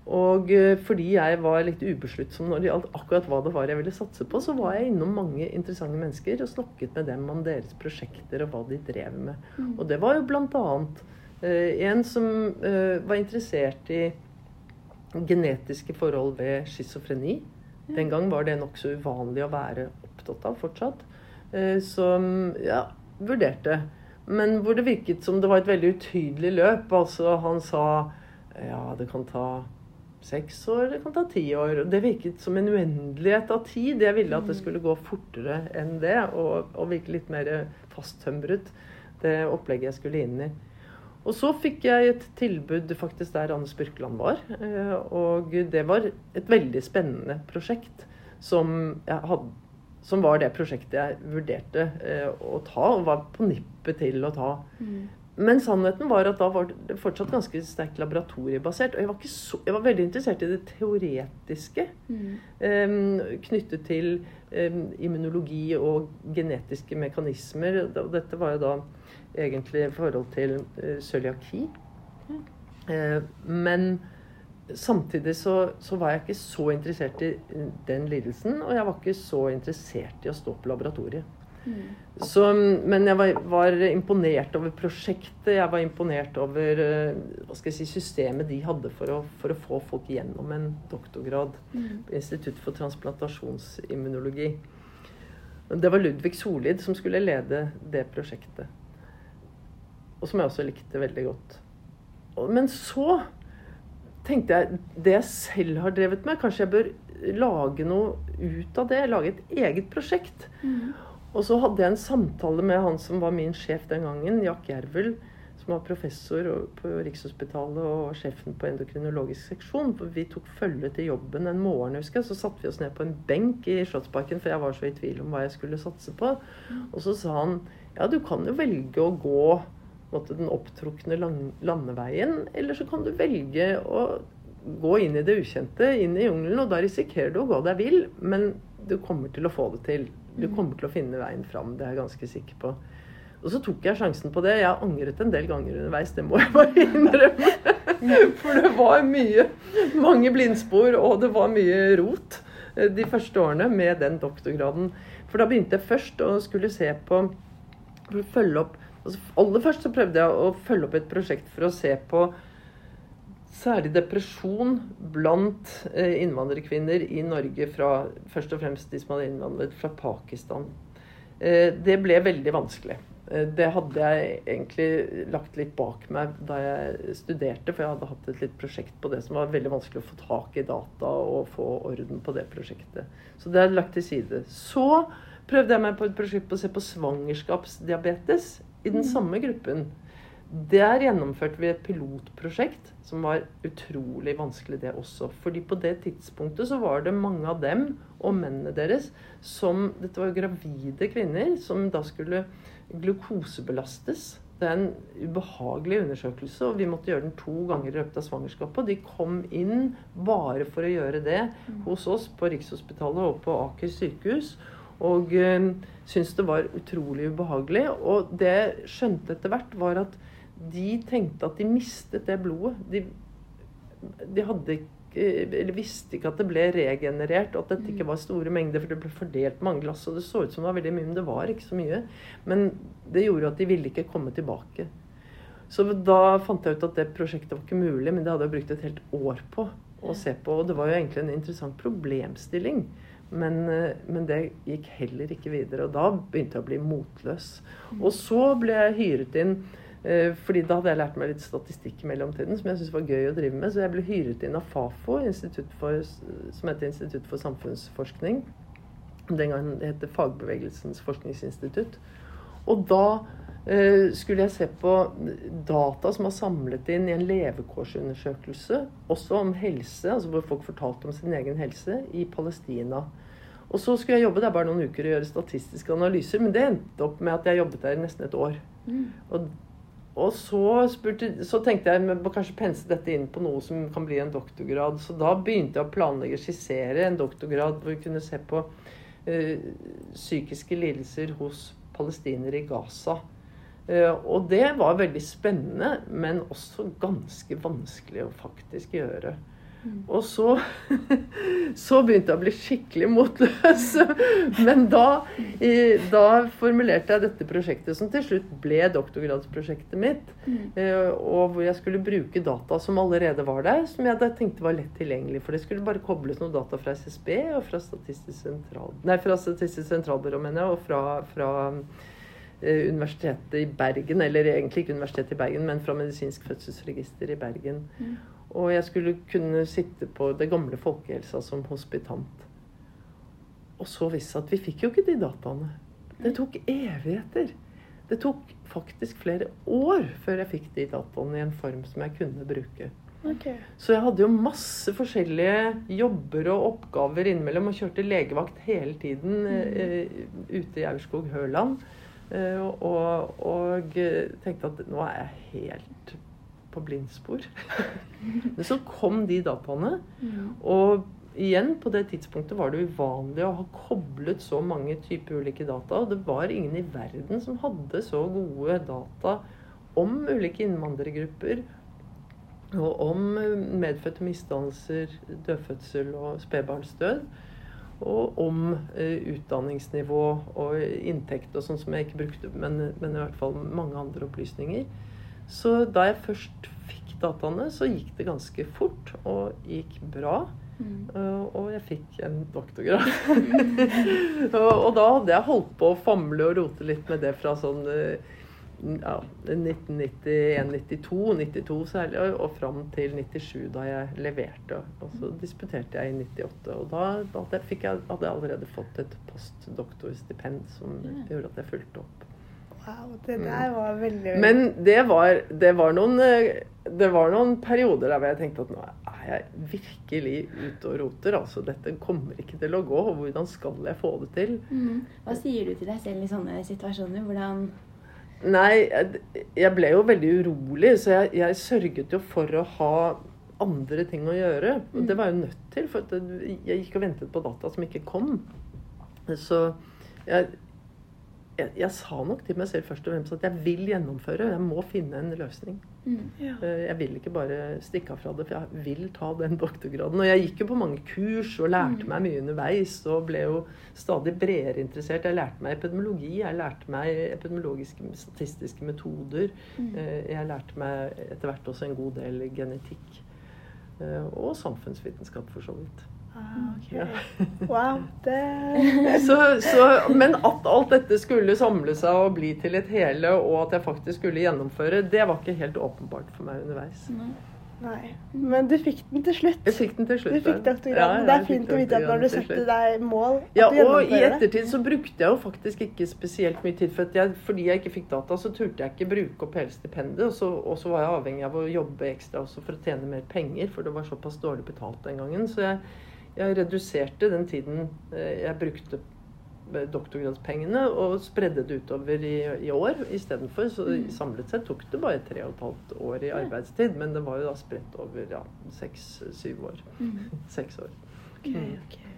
Og eh, fordi jeg var litt ubesluttsom når det gjaldt akkurat hva det var jeg ville satse på, så var jeg innom mange interessante mennesker og snakket med dem om deres prosjekter og hva de drev med. Og det var jo bl.a. Eh, en som eh, var interessert i genetiske forhold ved schizofreni. Den gang var det nokså uvanlig å være opptatt av fortsatt. Eh, som ja, vurderte. Men hvor det virket som det var et veldig utydelig løp. Altså han sa ja, det kan ta seks år, det kan ta ti år. Det virket som en uendelighet av tid. Jeg ville at det skulle gå fortere enn det, og, og virke litt mer fasttømret, det opplegget jeg skulle inn i. Og så fikk jeg et tilbud faktisk der Anders Birkeland var. eh, Og det var et veldig spennende prosjekt som, hadde, som var det prosjektet jeg vurderte eh, å ta, og var på nippet til å ta. Men sannheten var at da var det fortsatt ganske sterkt laboratoriebasert. Og jeg var, så, jeg var veldig interessert i det teoretiske eh, knyttet til um, immunologi og genetiske mekanismer. Og dette var jo da egentlig i forhold til uh, cøliaki. Eh, men samtidig så, så var jeg ikke så interessert i den lidelsen, og jeg var ikke så interessert i å stå på laboratoriet. Så, men jeg var, var imponert over prosjektet. Jeg var imponert over eh, hva skal jeg si, systemet de hadde for å, for å få folk gjennom en doktorgrad på Institutt for transplantasjonsimmunologi. Det var Ludvig Solid som skulle lede det prosjektet. Og som jeg også likte veldig godt. Men så tenkte jeg det jeg selv har drevet med, kanskje jeg bør lage noe ut av det. Lage et eget prosjekt. Og så hadde jeg en samtale med han som var min sjef den gangen, Jack Jervel, som var professor på Rikshospitalet og sjefen på endokrinologisk seksjon. Vi tok følge til jobben en morgen, husker jeg. Så satte vi oss ned på en benk i Slottsparken, for jeg var så i tvil om hva jeg skulle satse på. Og så sa han ja, du kan jo velge å gå måtte, den opptrukne landeveien, eller så kan du velge å gå inn i det ukjente, inn i jungelen, og da risikerer du å gå deg vill, men du kommer til å få det til. Du kommer til å finne veien fram, det er jeg ganske sikker på. Og så tok jeg sjansen på det. Jeg angret en del ganger underveis, det må jeg bare innrømme. For det var mye, mange blindspor, og det var mye rot eh, de første årene med den doktorgraden. For da begynte jeg først å skulle se på for å følge opp altså Aller først så prøvde jeg å følge opp et prosjekt for å se på særlig depresjon blant eh, innvandrerkvinner i Norge fra først og fremst de som hadde innvandret fra Pakistan. Eh, Det ble veldig vanskelig. Eh, Det hadde jeg egentlig lagt litt bak meg da jeg studerte, for jeg hadde hatt et litt prosjekt på det som var veldig vanskelig å få tak i data og få orden på det prosjektet. Så det er lagt til side. Så prøvde jeg meg på et prosjekt på å se på svangerskapsdiabetes i den samme gruppen. Der gjennomførte vi et pilotprosjekt som var utrolig vanskelig, det også. Fordi på det tidspunktet så var det mange av dem, og mennene deres, som Dette var gravide kvinner som da skulle glukosebelastes. Det er en ubehagelig undersøkelse, og vi måtte gjøre den to ganger i løpet av svangerskapet. Og de kom inn bare for å gjøre det hos oss på Rikshospitalet og på Aker sykehus. Og øh, syntes det var utrolig ubehagelig. Og det skjønte etter hvert, var at de tenkte at de mistet det blodet. De, de hadde ikke eller visste ikke at det ble regenerert, og at dette ikke var store mengder, for det ble fordelt mange glass, og det så ut som det var veldig mye, men det var ikke så mye. Men det gjorde at de ville ikke komme tilbake. Så da fant jeg ut at det prosjektet var ikke mulig, men det hadde jeg brukt et helt år på å se på. Og det var jo egentlig en interessant problemstilling. Men, eh, men det gikk heller ikke videre. Og da begynte jeg å bli motløs. Og så ble jeg hyret inn fordi da hadde jeg lært meg litt statistikk i mellomtiden, som jeg syntes var gøy å drive med. Så jeg ble hyret inn av Fafo, for, som heter Institutt for samfunnsforskning. Den gangen det het Fagbevegelsens forskningsinstitutt. Og da eh, skulle jeg se på data som var samlet inn i en levekårsundersøkelse, også om helse, altså hvor folk fortalte om sin egen helse, i Palestina. Og så skulle jeg jobbe der bare noen uker og gjøre statistiske analyser, men det endte opp med at jeg jobbet der i nesten et år. Mm. Og, og så, spurte, så tenkte jeg må kanskje pense dette inn på noe som kan bli en doktorgrad. Så da begynte jeg å planlegge, skissere en doktorgrad hvor vi kunne se på uh, psykiske lidelser hos palestinere i Gaza. Uh, og det var veldig spennende, men også ganske vanskelig å faktisk gjøre. Og så, så begynte jeg å bli skikkelig motløs. Men da, da, formulerte jeg dette prosjektet, som til slutt ble doktorgradsprosjektet mitt. Eh, og hvor jeg skulle bruke data som allerede var der, som jeg da tenkte var lett tilgjengelig. For det skulle bare kobles noen data fra SSB og fra Statistisk, sentral, nei, fra Statistisk sentralbyrå, mener jeg, og fra, fra eh, Universitetet i Bergen, eller egentlig ikke Universitetet i Bergen, men fra Medisinsk fødselsregister i Bergen. Mm. Og jeg skulle kunne sitte på det gamle folkehelsa som hospitant. Og så visste at vi fikk jo ikke de dataene. Det tok evigheter. Det tok faktisk flere år før jeg fikk de dataene i en form som jeg kunne bruke. Okay. Så jeg hadde jo masse forskjellige jobber og oppgaver innimellom og kjørte legevakt hele tiden eh, ute i Aurskog-Høland. Uh, og, og tenkte at nå er jeg helt på blindspor. Men så kom de dataene. Og igjen, på det tidspunktet var det uvanlig å ha koblet så mange typer ulike data. Og det var ingen i verden som hadde så gode data om ulike innvandrergrupper. Og om medfødte misdannelser, dødfødsel og spedbarnsdød. Og om eh, utdanningsnivå og inntekt og sånn som jeg ikke brukte, men, men i hvert fall mange andre opplysninger. Så da jeg først fikk dataene, så gikk det ganske fort og gikk bra. Mm. Uh, og jeg fikk en doktorgrad. og, og da hadde jeg holdt på å famle og rote litt med det fra sånn uh, ja, 1991, 92, 92 særlig, og, og fram til 97 da jeg leverte. Og så disputerte jeg i 98. Og da, da jeg, hadde jeg allerede fått et postdoktorstipend som gjorde at jeg fulgte opp. Wow, det der var veldig Men det var, det var, noen, eh, det var noen perioder der hvor jeg tenkte at nå er jeg virkelig ute og roter. Altså, dette kommer ikke til å gå. og Hvordan skal jeg få det til? Mm. Hva sier du til deg selv i sånne situasjoner? Hvordan Nei, jeg, jeg ble jo veldig urolig, så jeg, jeg sørget jo for å ha andre ting å gjøre. Og det var jeg jo nødt til, for jeg gikk og ventet på data som ikke kom. Så jeg, jeg, jeg sa nok til meg selv først og fremst at jeg vil gjennomføre. Jeg må finne en løsning. mm. Ja. Eh, Jeg vil ikke bare stikke av fra det, for jeg vil ta den doktorgraden. Og jeg gikk jo på mange kurs og lærte meg mye underveis og ble jo stadig bredere interessert. Jeg lærte meg epidemiologi, jeg lærte meg epidemiologiske statistiske metoder. Mm. Jeg lærte meg etter hvert også en god del genetikk. eh, Og samfunnsvitenskap, for så vidt. Ah, ok. Ja. Wow, det Så, så, men at alt dette skulle samle seg og bli til et hele, og at jeg faktisk skulle gjennomføre, det var ikke helt åpenbart for meg underveis. Nei. Nei. Men du fikk den til slutt. Jeg fikk den til Du slutt. fikk det. Ja, ja, det er fint å vite at når du setter deg mål, at Ja, du og i ettertid så brukte jeg jo faktisk ikke spesielt mye tid. For at jeg, fordi jeg ikke fikk data, så turte jeg ikke bruke opp hele stipendet. Og så, og så var jeg avhengig av å jobbe ekstra også for å tjene mer penger, for det var såpass dårlig betalt den gangen. Så jeg, jeg reduserte den tiden eh, jeg brukte eh, doktorgradspengene, og spredde det utover i, i år istedenfor. Så samlet sett tok det bare tre og et halvt år i arbeidstid, men det var jo da spredt over ja, seks-syv år. Mm. Seks år. Ok, okay.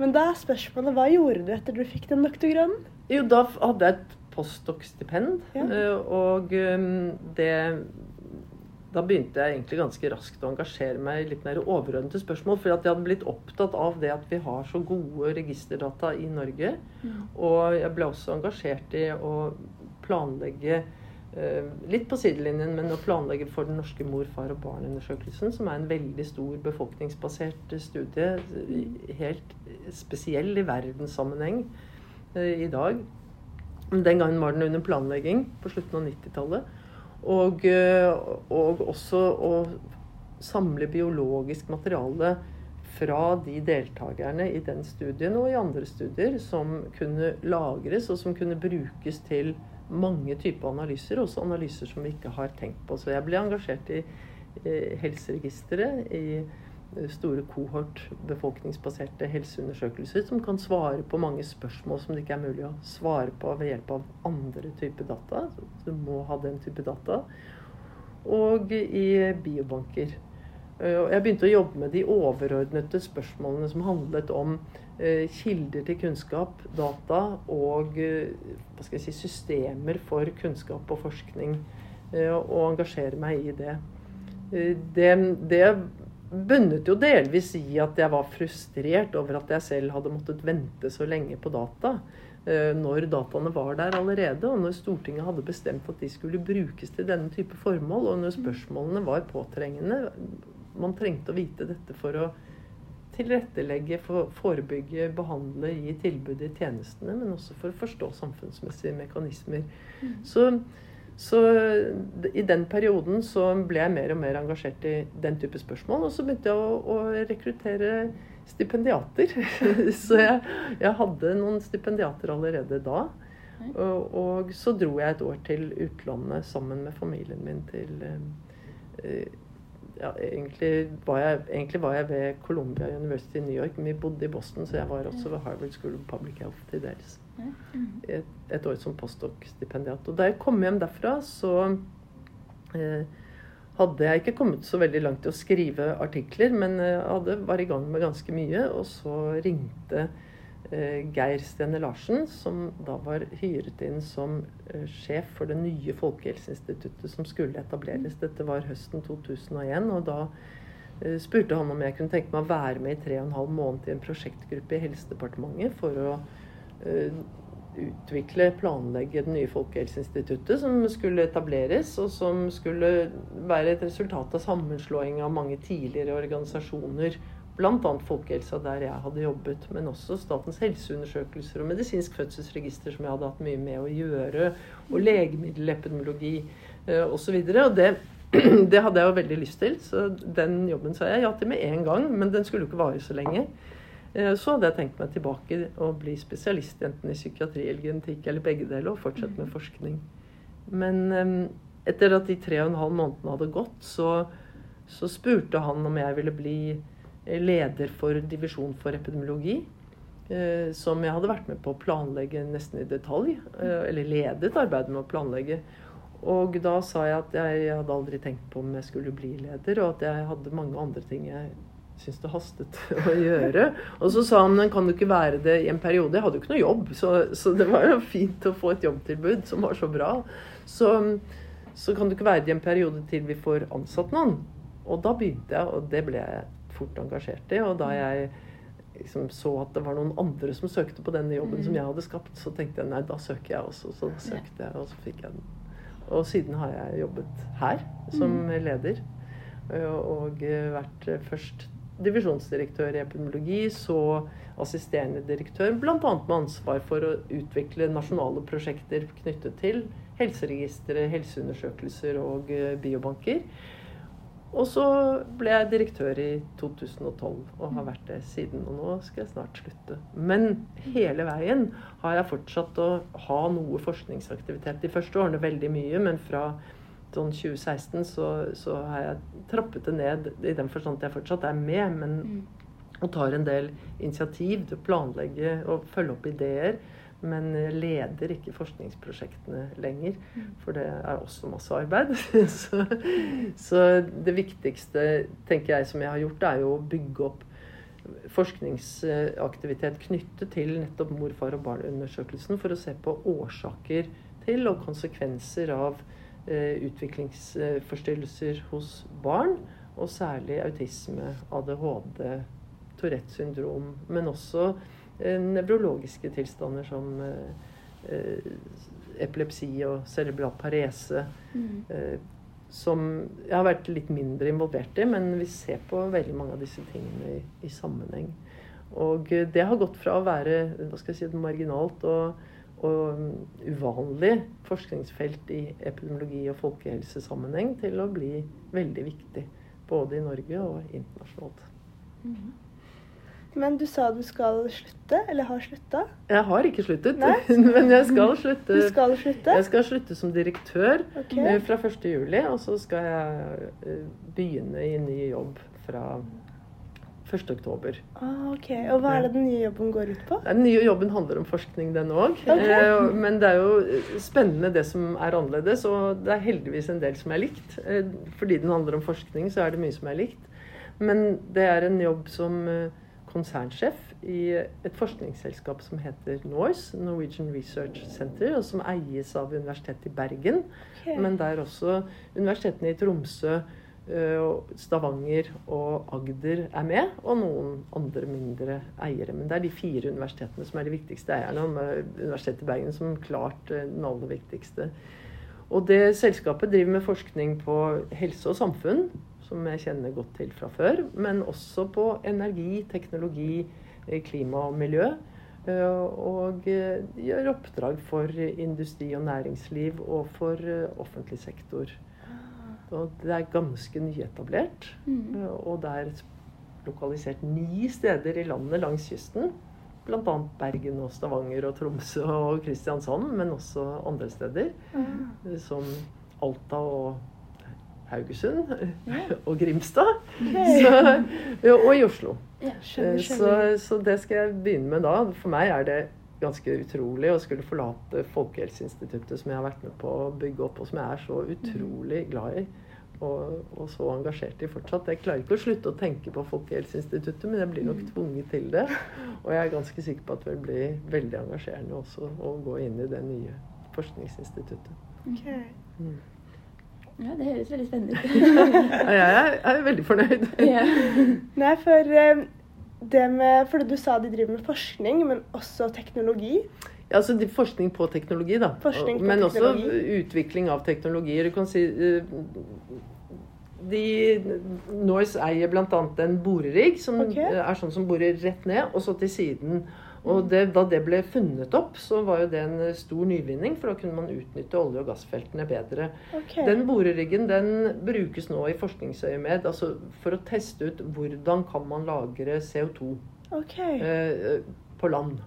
Men da er spørsmålet hva gjorde du etter du fikk den doktorgraden? Jo, da hadde jeg et postdoc-stipend, Ja. eh, og det Da begynte jeg egentlig ganske raskt å engasjere meg i litt mer overordnede spørsmål. For jeg hadde blitt opptatt av det at vi har så gode registerdata i Norge. Og jeg ble også engasjert i å planlegge eh, Litt på sidelinjen, men å planlegge for den norske mor, far og barn-undersøkelsen, som er en veldig stor befolkningsbasert studie, helt spesiell i verdenssammenheng eh, i dag. Den gangen var den under planlegging på slutten av 90-tallet. Og, eh, og også å samle biologisk materiale fra de deltakerne i den studien og i andre studier som kunne lagres, og som kunne brukes til mange typer analyser, også analyser som vi ikke har tenkt på. Så jeg ble engasjert i, i helseregisteret, i eh, store kohort befolkningsbaserte helseundersøkelser som kan svare på mange spørsmål som det ikke er mulig å svare på ved hjelp av andre typer data. Du må ha den type data. Og i biobanker. Eh, jeg begynte å jobbe med de overordnede spørsmålene som handlet om Eh, kilder til kunnskap, data og eh, hva skal jeg si, systemer for kunnskap og forskning. Og engasjere meg i det. Det, det bunnet jo delvis i at jeg var frustrert over at jeg selv hadde måttet vente så lenge på data. Når dataene var der allerede, og når Stortinget hadde bestemt at de skulle brukes til denne type formål, og når spørsmålene var påtrengende. Man trengte å vite dette for å tilrettelegge, for, forebygge, behandle, gi tilbud i tjenestene, men også for å forstå samfunnsmessige mekanismer. Mm. Så, så, i den perioden så ble jeg mer og mer engasjert i den type spørsmål. Og så begynte jeg å, å rekruttere stipendiater. så jeg, jeg, hadde noen stipendiater allerede da. Og, og, så dro jeg et år til utlandet sammen med familien min til eh, ja, egentlig, var jeg, egentlig, var jeg, ved Columbia University i New York, men vi bodde i Boston, så jeg var også ved Harvard School of Public Health til dels. Et, et år som postdoc-stipendiat. Og da jeg kom hjem derfra, så eh, hadde jeg ikke kommet så veldig langt til å skrive artikler, men jeg eh, hadde, var i gang med ganske mye. Og så ringte Geir Stene Larsen, som da var hyret inn som eh, sjef for det nye Folkehelseinstituttet som skulle etableres. Dette var høsten 2001. og da eh, spurte han om jeg kunne tenke meg å være med i tre og en halv måned i en prosjektgruppe i Helsedepartementet for å utvikle, planlegge det nye Folkehelseinstituttet som skulle etableres, og som skulle være et resultat av sammenslåing av mange tidligere organisasjoner Bl.a. folkehelsa, der jeg hadde jobbet, men også Statens helseundersøkelser og medisinsk fødselsregister, som jeg hadde hatt mye med å gjøre, og legemiddelepidemiologi eh, osv. Og, og det, det hadde jeg jo veldig lyst til, så den jobben sa jeg ja til med en gang. Men den skulle jo ikke vare så lenge. Eh, så hadde jeg tenkt meg tilbake og bli spesialist enten i psykiatri eller genetikk eller begge deler, og fortsette med forskning. Men eh, etter at de tre og en halv månedene hadde gått, så, så spurte han om jeg ville bli leder for divisjon for epidemiologi. Eh, som jeg hadde vært med på å planlegge nesten i detalj. Eh, eller ledet arbeidet med å planlegge. Og da sa jeg at jeg hadde aldri tenkt på om jeg skulle bli leder, og at jeg hadde mange andre ting jeg syntes det hastet å gjøre. Og så sa han kan du ikke være det i en periode. Jeg hadde jo ikke noe jobb, så, så det var jo fint å få et jobbtilbud som var så bra. Så, så kan du ikke være det i en periode til vi får ansatt noen. Og da begynte jeg, og det ble jeg fort engasjert i. Og da jeg liksom så at det var noen andre som søkte på denne jobben mm. som jeg hadde skapt, så tenkte jeg nei, da søker jeg også. Så da søkte jeg, og så fikk jeg den. Og siden har jeg jobbet her som mm. leder. Og vært først divisjonsdirektør i epidemiologi, så assisterende direktør, bl.a. med ansvar for å utvikle nasjonale prosjekter knyttet til helseregistre, helseundersøkelser og biobanker. Og så ble jeg direktør i 2012 og har vært det siden. Og nå skal jeg snart slutte. Men hele veien har jeg fortsatt å ha noe forskningsaktivitet. De første årene veldig mye, men fra sånn 2016 så, så har jeg trappet det ned i den forstand at jeg fortsatt er med, men mm. og tar en del initiativ til å planlegge og følge opp ideer men leder ikke forskningsprosjektene lenger. Mm. For det er også masse arbeid. så, så, det viktigste tenker jeg som jeg har gjort, er jo å bygge opp forskningsaktivitet knyttet til nettopp mor, far og barn-undersøkelsen for å se på årsaker til og konsekvenser av eh, utviklingsforstyrrelser hos barn. Og særlig autisme, ADHD, Tourettes syndrom, men også nevrologiske tilstander som eh, eh, epilepsi og cerebral parese. Mm. som jeg har vært litt mindre involvert i, men vi ser på veldig mange av disse tingene i, i sammenheng. Og det har gått fra å være hva skal jeg si, marginalt og, og uvanlig forskningsfelt i epidemiologi og folkehelsesammenheng til å bli veldig viktig. Både i Norge og internasjonalt. Mm. Men du sa du skal slutte, eller har slutta. Jeg har ikke sluttet, men jeg skal slutte. Du skal slutte? Jeg skal slutte som direktør Ok. eh, fra 1. juli, og så skal jeg eh, begynne i ny jobb fra 1. oktober. Ah, ok. Og hva er det den nye jobben går ut på? Den nye jobben handler om forskning, den òg. Okay. Men det er jo spennende det som er annerledes, og det er heldigvis en del som er likt. Eh, Fordi den handler om forskning, så er det mye som er likt. Men det er en jobb som eh, konsernsjef i et forskningsselskap som heter NORCE, Norwegian Research Center, og som eies av Universitetet i Bergen. Okay. Men der også universitetene i Tromsø, eh, Stavanger og Agder er med, og noen andre mindre eiere. Men det er de fire universitetene som er de viktigste eierne, og Universitetet i Bergen som klart eh, den aller viktigste. Og det selskapet driver med forskning på helse og samfunn, som jeg kjenner godt til fra før, men også på energi, teknologi, eh, klima og miljø. Eh, Og eh, gjør oppdrag for industri og næringsliv og for offentlig sektor. Og det er ganske nyetablert. Mm. Og det er lokalisert ni steder i landet langs kysten. Bl.a. Bergen og Stavanger og Tromsø og Kristiansand, men også andre steder. Ah, Som Alta og Haugesund Ja. og Grimstad. ok. Så, og i Oslo. Ja. Skjønner, skjønner. Så, så det skal jeg begynne med da. For meg er det ganske utrolig å skulle forlate Folkehelseinstituttet, som jeg har vært med på å bygge opp, og som jeg er så utrolig glad i. Og, og så engasjert i fortsatt. Jeg klarer ikke å slutte å tenke på Folkehelseinstituttet, men jeg blir nok tvunget til det. Og jeg er ganske sikker på at det vil bli veldig engasjerende også å gå inn i det nye forskningsinstituttet. Ok. Mm. Ja, det høres veldig spennende ut. Ja, Jeg er, jeg er veldig fornøyd. Nei, for eh, det med For du sa de driver med forskning, men også teknologi. Ja, altså Forskning på teknologi, da. Forskning på Men teknologi. også utvikling av teknologier. Du kan si eh, de, Norse eier bl.a. en borerigg som Ok. eh, er sånn som borer rett ned, og så til siden. Og det, da det ble funnet opp, så var jo det en stor nyvinning, for da kunne man utnytte olje- og gassfeltene bedre. Okay. Den boreriggen den brukes nå i forskningsøyemed altså for å teste ut hvordan kan man lagre CO2 okay. eh, på land.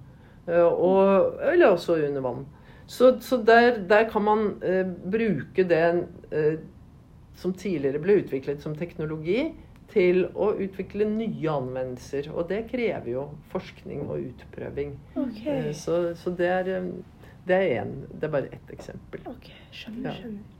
Eh, og, eller også under vann. Så, så der, der kan man eh, bruke det eh, som tidligere ble utviklet som teknologi, til å utvikle nye anvendelser. Og det krever jo forskning og utprøving. Ok. Eh, så, så det er eh, det er en, det er bare ett eksempel. Ok, Skjønner, Ja. skjønner.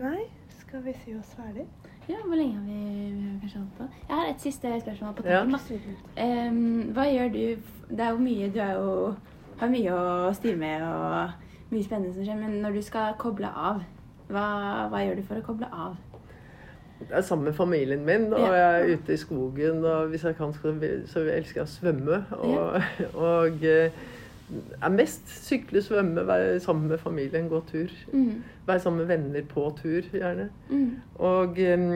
Nei, skal vi si oss ferdig? ja, hvor lenge har vi, vi har kanskje holdt på? Jeg har et siste spørsmål på Ja. Um, hva gjør du Det er jo mye Du er jo, har mye å styre med og mye spennende som skjer, men når du skal koble av, hva, hva gjør du for å koble av? Jeg er sammen med familien min, og jeg er ute i skogen. Og hvis jeg kan, så elsker jeg å svømme. Og, og eh, er mest sykle, svømme, være sammen med familien, gå tur. Mm. Være sammen med venner på tur, gjerne. Mm. Og eh,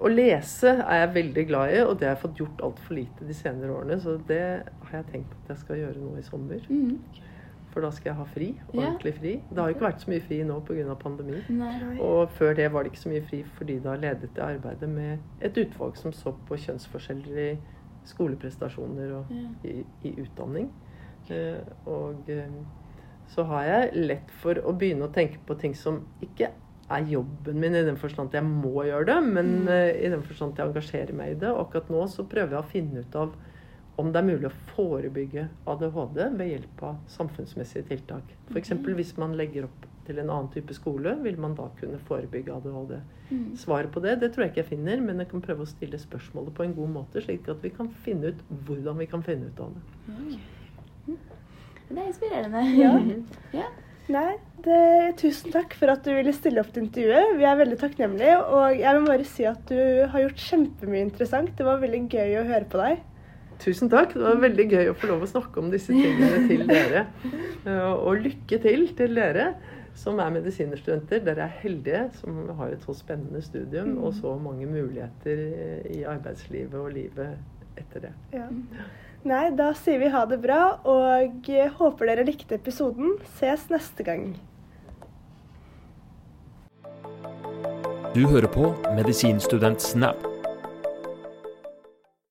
å lese er jeg veldig glad i, og det har jeg fått gjort altfor lite de senere årene. Så det har jeg tenkt at jeg skal gjøre nå i sommer. Mm. For da skal jeg ha fri. Ordentlig fri. Det har jo ikke vært så mye fri nå pga. pandemi. Nei. Og før det var det ikke så mye fri, fordi da ledet jeg arbeidet med et utvalg som så på kjønnsforskjeller i skoleprestasjoner og Ja. i, i utdanning. Eh, og eh, så har jeg lett for å begynne å tenke på ting som ikke er jobben min i den forstand at jeg må gjøre det, men Mm. eh, i den forstand at jeg engasjerer meg i det. Og akkurat nå så prøver jeg å finne ut av om det er mulig å forebygge ADHD ved hjelp av samfunnsmessige tiltak. F.eks. Ok. hvis man legger opp til en annen type skole, vil man da kunne forebygge ADHD. Mm. Svaret på det det tror jeg ikke jeg finner, men jeg kan prøve å stille spørsmålet på en god måte, slik at vi kan finne ut hvordan vi kan finne ut av det. Det er inspirerende. Ja. ja. Nei, det, tusen takk for at du ville stille opp til intervjuet. Vi er veldig takknemlige. Og jeg vil bare si at du har gjort kjempemye interessant. Det var veldig gøy å høre på deg. Tusen takk. Det var veldig gøy å få lov å snakke om disse tingene til dere. Eh, Og lykke til til dere som er medisinerstudenter. Dere er heldige som har et så spennende studium og så mange muligheter i arbeidslivet og livet etter det. Ja. Nei, da sier vi ha det bra, og håper dere likte episoden. Ses neste gang. Du hører på Medisinstudent Snap.